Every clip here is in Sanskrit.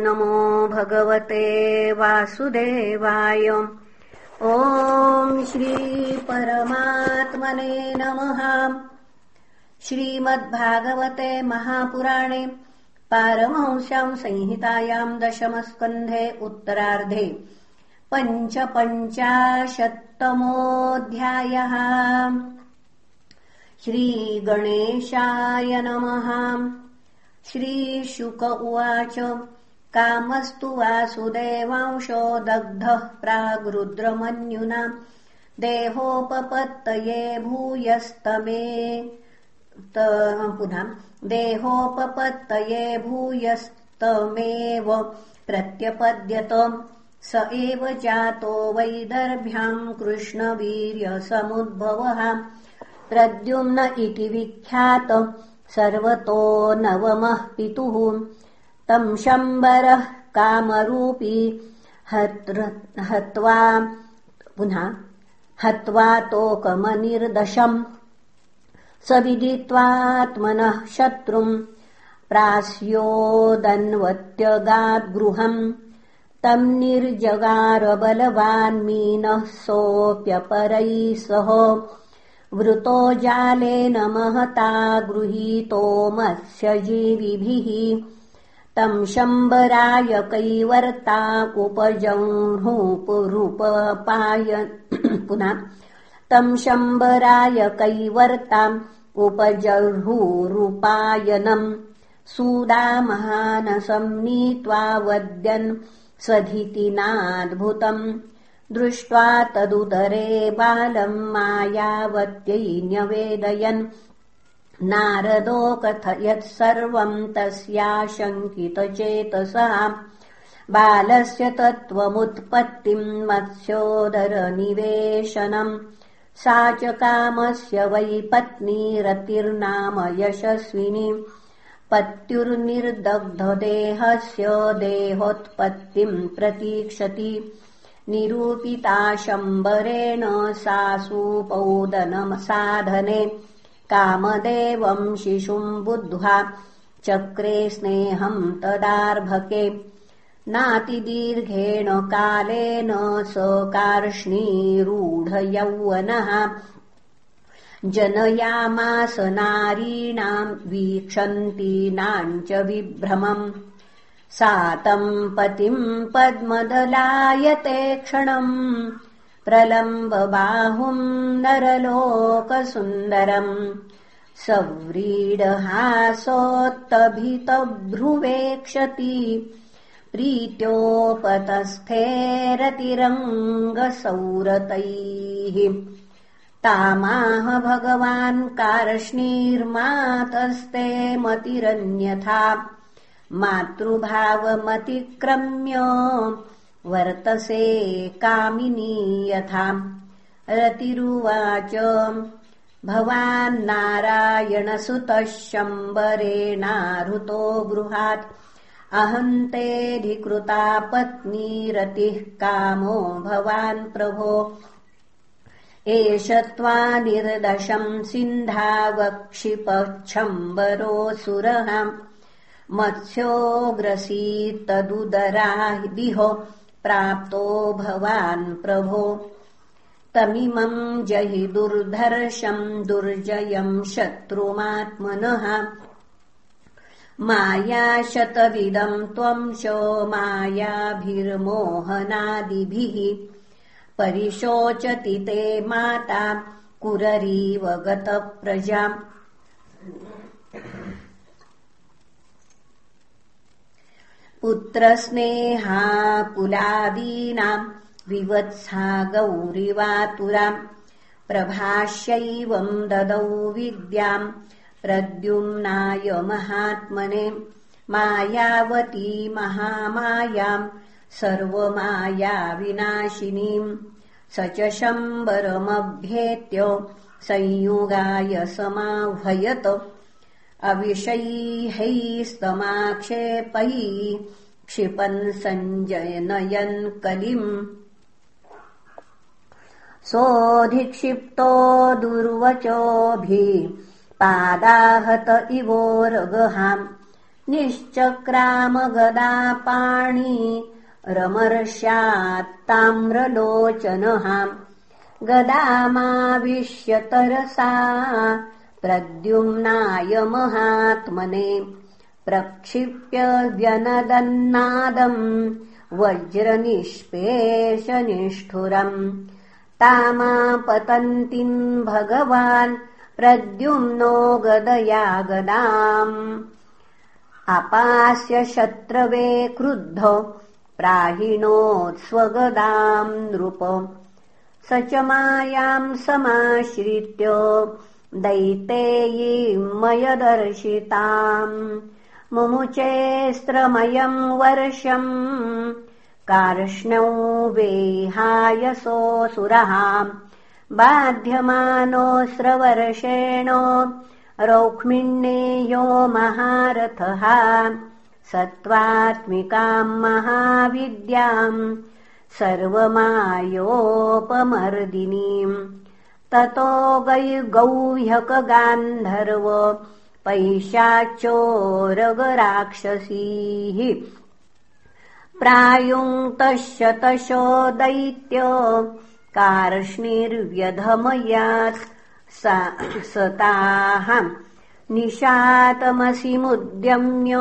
नमो भगवते वासुदेवाय। ॐ श्रीपरमात्मने नमः। श्रीमद्भागवते महापुराणे पारमंस्याम् संहितायाम् दशमस्कन्धे उत्तरार्धे पञ्चपञ्चाशत्तमोऽध्यायः। श्रीगणेशाय नमः। श्रीशुक उवाच कामस्तु वासुदेवांशो दग्धः प्रागरुद्रमन्युना। देहोपपत्तये भूयस्तमे। पुनः। देहोपपत्तये भूयस्तमेव प्रत्यपद्यत। स एव जातो वैदर्भ्याम् कृष्णवीर्यसमुद्भवः प्रद्युम्न इति विख्यात। सर्वतो नवमः पितुः तम् शम्बरः कामरूपी हत्वा पुनः हत्वा तोकमनिर्दशम्। स विदित्वात्मनः शत्रुम् प्रास्योदन्वत्यगाद्गृहम्। तम् निर्जगारबलवान्मीनः सोऽप्यपरैः सह वृतो जालेन महता गृहीतो मत्स्यजीविभिः तम् शम्बराय कैवर्ता उपजह्नुपुरुपपाय पुनः तम् शम्बराय कैवर्ताम् उपजह्रुरुपायनम् सुदामहानसम् नीत्वा वद्यन् स्वधितिनाद्भुतम् दृष्ट्वा तदुदरे बालम् मायावत्यै न्यवेदयन् नारदो कथयत् सर्वम् तस्याशङ्कितचेतसा। बालस्य तत्त्वमुत्पत्तिम् मत्स्योदरनिवेशनम्। सा च कामस्य वै पत्नी रतिर्नाम यशस्विनी। पत्युर्निर्दग्धदेहस्य देहोत्पत्तिम् प्रतीक्षति। निरूपिता शम्बरेण सा सुपौदनसाधने कामदेवम् शिशुम् बुद्ध्वा चक्रे स्नेहम् तदार्भके। नातिदीर्घेण कालेन स कार्ष्णीरूढयौवनः जनयामास नारीणाम् वीक्षन्तीनाम् च विभ्रमम्। सा तम् पतिम् पद्मदलायते क्षणम् प्रलम्बबाहुम् नरलोकसुन्दरम् सव्रीडहासोत्तभितभ्रुवेक्षति प्रीत्योपतस्थेरतिरङ्गसौरतैः तामाह भगवान् कार्ष्णीर्मातस्ते मतिरन्यथा मातृभावमतिक्रम्य वर्तसे कामिनी यथा। रतिरुवाच। भवान्नारायणसुतः शम्बरेणाहृतो गृहात्। अहन्तेऽधिकृता पत्नी रतिः कामो भवान् प्रभो। एष त्वानिर्दशम् सिन्धावक्षिपच्छम्बरोऽसुरः मत्स्योऽग्रसीत्तदुदरादिह प्राप्तो भवान् प्रभो। तमिमम् जहि दुर्धर्षम् दुर्जयम् शत्रुमात्मनः। मायाशतविदम् त्वम् च मायाभिर्मोहनादिभिः परिशोचति ते माता कुररीव गतप्रजाम् पुत्रस्नेहापुलादीनाम् विवत्सा गौरिवातुराम् प्रभाष्यैवम् ददौ विद्याम् प्रद्युम्नाय महात्मने मायावती महामायाम् सर्वमायाविनाशिनीम् स च शम्बरमभ्येत्य संयुगाय समाह्वयत अविषैहैस्तमाक्षेपैः क्षिपन् सञ्जयनयन् कलिम्। सोऽधिक्षिप्तो दुर्वचोभिः पादाहत इवोरगहाम् निश्चक्रामगदापाणि रमर्ष्यात्ताम्रलोचनः गदामाविश्यतरसा प्रद्युम्नाय महात्मने प्रक्षिप्य व्यनदन्नादम् वज्रनिष्पेशनिष्ठुरम् तामापतन्तीम् भगवान् प्रद्युम्नो गदया गदाम् अपास्य शत्रवे क्रुद्ध प्राहिणोत्स्वगदाम् नृप स च मायाम् समाश्रित्य दैतेयीमयदर्शिताम् मुमुचेस्त्रमयम् वर्षम् कार्ष्णौ वेहायसोऽसुरः बाध्यमानोऽस्रवर्षेण रौक्मिण्येयो महारथः सत्त्वात्मिकाम् महाविद्याम् सर्वमायोपमर्दिनीम् ततो गौह्यकगान्धर्व पैशाचोरगराक्षसीः प्रायुङ्क्तशतशो दैत्य कार्ष्णिर्व्यधमयात् सताः। निशातमसिमुद्यम्य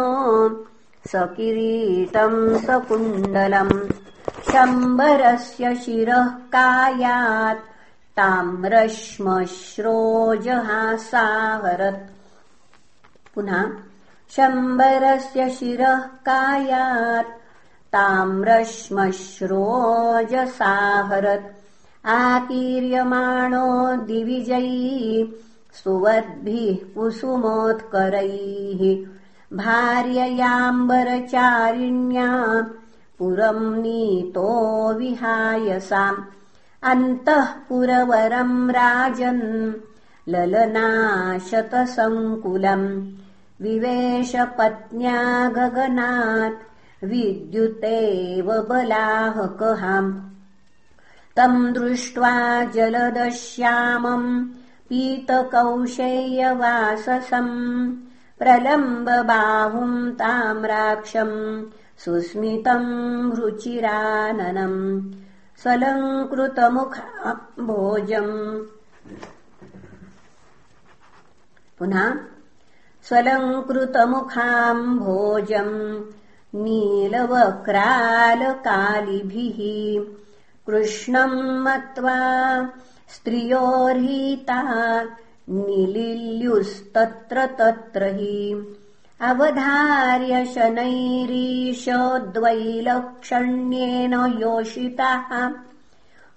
सकिरीटम् सकुण्डलम्। शम्बरस्य शिरः कायात् पुनः शम्बरस्य शिरः कायात्। ताम्रश्मश्रोजसाहरत् आकीर्यमाणो दिविजैः सुवद्भिः कुसुमोत्करैः। भार्ययाम्बरचारिण्या पुरम् नीतो विहायसाम् अन्तः पुरवरम् राजन् ललनाशतसङ्कुलम् विवेशपत्न्या गगनात् विद्युतेव बलाहकहाम् तम् दृष्ट्वा जलदश्यामम् पीतकौशेयवाससम् प्रलम्बबाहुम् ताम्राक्षम् सुस्मितम् रुचिराननम् पुनः स्वलङ्कृतमुखाम्भोजम् नीलवक्रालकालिभिः कृष्णम् मत्वा स्त्रियोर्हिता निलिल्युस्तत्र तत्र हि अवधार्य शनैरीशद्वैलक्षण्येन योषिताः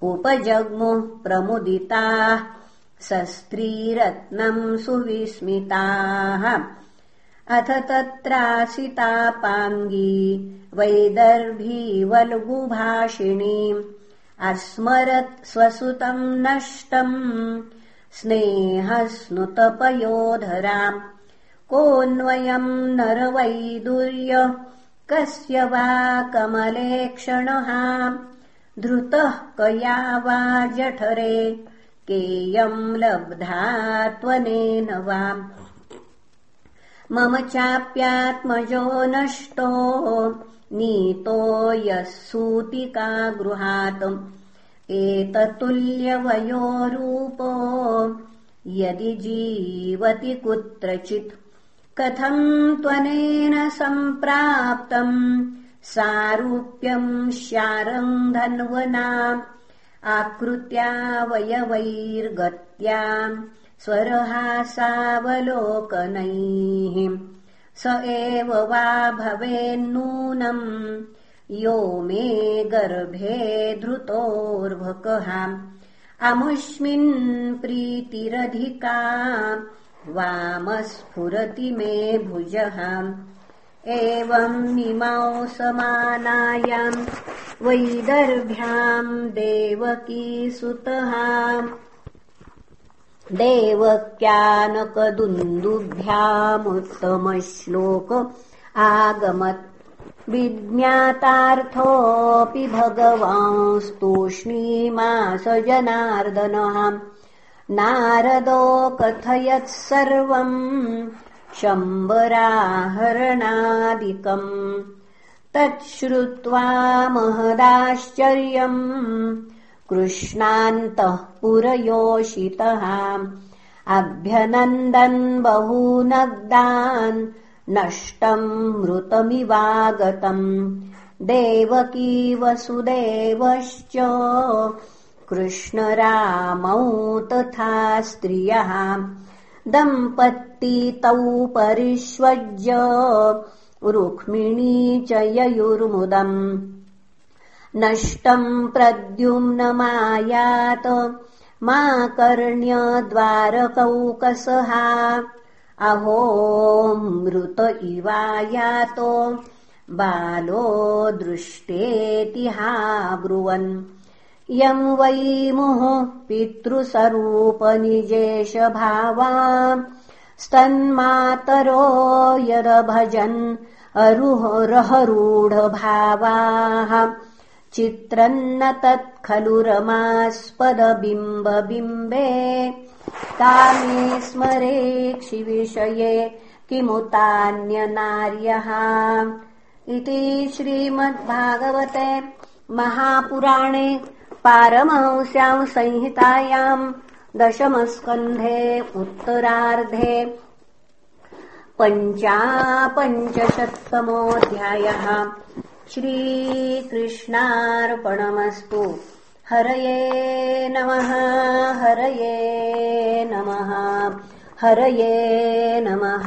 उपजग्मुः प्रमुदिताः सस्त्रीरत्नम् सुविस्मिताः। अथ तत्रासितापाङ्गी वैदर्भीवल्गुभाषिणी अस्मरत् स्वसुतम् नष्टम् स्नेहस्नुतपयोधराम् कोऽन्वयम् नरवैदुर्य। कस्य वा कमलेक्षणः? धृतः कया वा जठरे? केयम् लब्धा त्वनेन वा? मम चाप्यात्मजो नष्टो। नीतो यः सूतिका गृहात् एततुल्यवयोरूपो यदि जीवति कुत्रचित् कथम् त्वनेन सम्प्राप्तम्? सारूप्यम् शारङ्गन्वना आकृत्यावयवैर्गत्याम् स्वरहासावलोकनैः स एव वा भवेन्नूनम्। यो मे गर्भे धृतोर्भकः। अमुष्मिन् प्रीतिरधिका वामस्फुरति मे भुजः। एवम् इमौ समानायाम् वैदर्भ्याम् देवकी सुतः। देवक्यानकदुन्दुभ्यामुत्तमश्लोक आगमत्। विज्ञातार्थोऽपि भगवांस्तूष्णीमास जनार्दनः नारदो कथयत् सर्वम् शम्बराहरणादिकम् तच्छ्रुत्वा महदाश्चर्यम् कृष्णान्तः पुरयोषितः अभ्यनन्दन् बहूनग्दान् नष्टम् मृतमिवागतम् देवकी वसुदेवश्च कृष्णरामौ तथा स्त्रियः। दम्पती तौ परिष्वज्य रुक्मिणी च ययुर्मुदम्। नष्टम् प्रद्युम्नमायात मा कर्ण्यद्वारकौकसहा अहो मृत इवायातो। बालो वै मुहुः पितृसरूपनिजेश भावा स्तन्मातरो यदभजन् अरुहरहरूढभावाः। चित्रन्न तत् खलु रमास्पदबिम्बबिम्बे। कामे स्मरेक्षिविषये किमुतान्यनार्यः। इति श्रीमद्भागवते महापुराणे पारमहंस्याम् संहितायाम् दशमस्कन्धे उत्तरार्धे पञ्चापञ्चशत्तमोऽध्यायः श्रीकृष्णार्पणमस्तु। हरये नमः हरये नमः हरये नमः